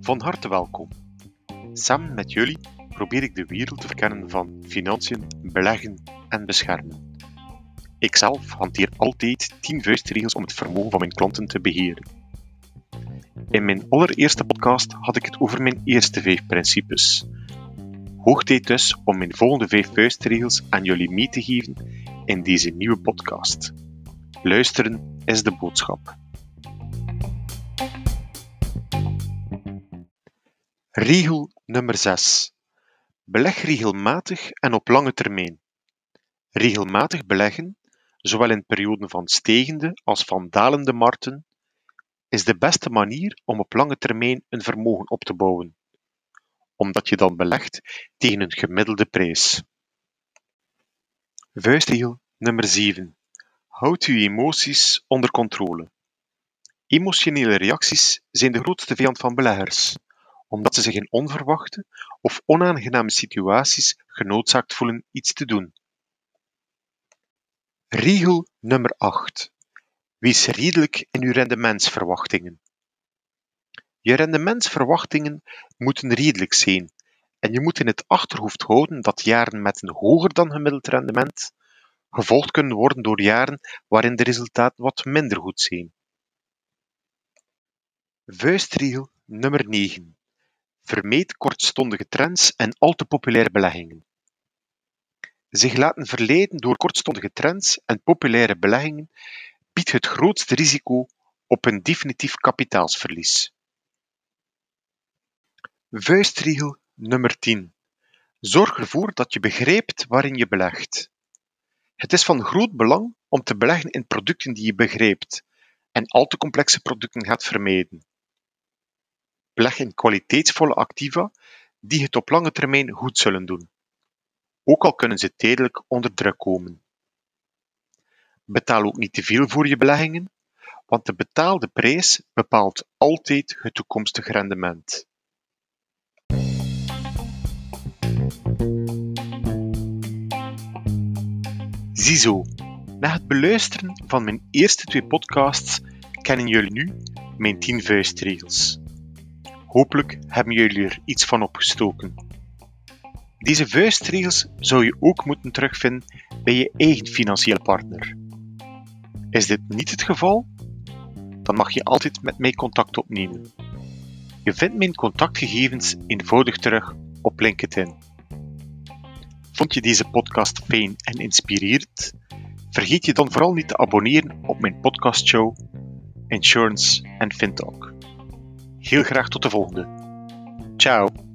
Van harte welkom. Samen met jullie probeer ik de wereld te verkennen van financiën, beleggen en beschermen. Ikzelf hanteer altijd 10 vuistregels om het vermogen van mijn klanten te beheren. In mijn allereerste podcast had ik het over mijn eerste 5 principes. Hoog tijd dus om mijn volgende 5 vuistregels aan jullie mee te geven in deze nieuwe podcast. Luisteren is de boodschap. Regel nummer 6. Beleg regelmatig en op lange termijn. Regelmatig beleggen, zowel in perioden van stijgende als van dalende markten, is de beste manier om op lange termijn een vermogen op te bouwen, omdat je dan belegt tegen een gemiddelde prijs. Vuistregel nummer 7. Houd uw emoties onder controle. Emotionele reacties zijn de grootste vijand van beleggers omdat ze zich in onverwachte of onaangename situaties genoodzaakt voelen iets te doen. Regel nummer 8. Wees redelijk in uw rendementsverwachtingen. Je rendementsverwachtingen moeten redelijk zijn en je moet in het achterhoofd houden dat jaren met een hoger dan gemiddeld rendement gevolgd kunnen worden door jaren waarin de resultaten wat minder goed zijn. Vuistregel nummer 9. Vermijd kortstondige trends en al te populaire beleggingen. Zich laten verleiden door kortstondige trends en populaire beleggingen biedt het grootste risico op een definitief kapitaalsverlies. Vuistregel nummer 10. Zorg ervoor dat je begrijpt waarin je belegt. Het is van groot belang om te beleggen in producten die je begrijpt en al te complexe producten gaat vermijden. Beleg in kwaliteitsvolle activa die het op lange termijn goed zullen doen, ook al kunnen ze tijdelijk onder druk komen. Betaal ook niet te veel voor je beleggingen, want de betaalde prijs bepaalt altijd het toekomstig rendement. Ziezo, na het beluisteren van mijn eerste twee podcasts kennen jullie nu mijn 10 vuistregels. Hopelijk hebben jullie er iets van opgestoken. Deze vuistregels zou je ook moeten terugvinden bij je eigen financiële partner. Is dit niet het geval? Dan mag je altijd met mij contact opnemen. Je vindt mijn contactgegevens eenvoudig terug op LinkedIn. Vond je deze podcast fijn en inspirerend? Vergeet je dan vooral niet te abonneren op mijn podcastshow Insurance and FinTalk. Heel graag tot de volgende. Ciao.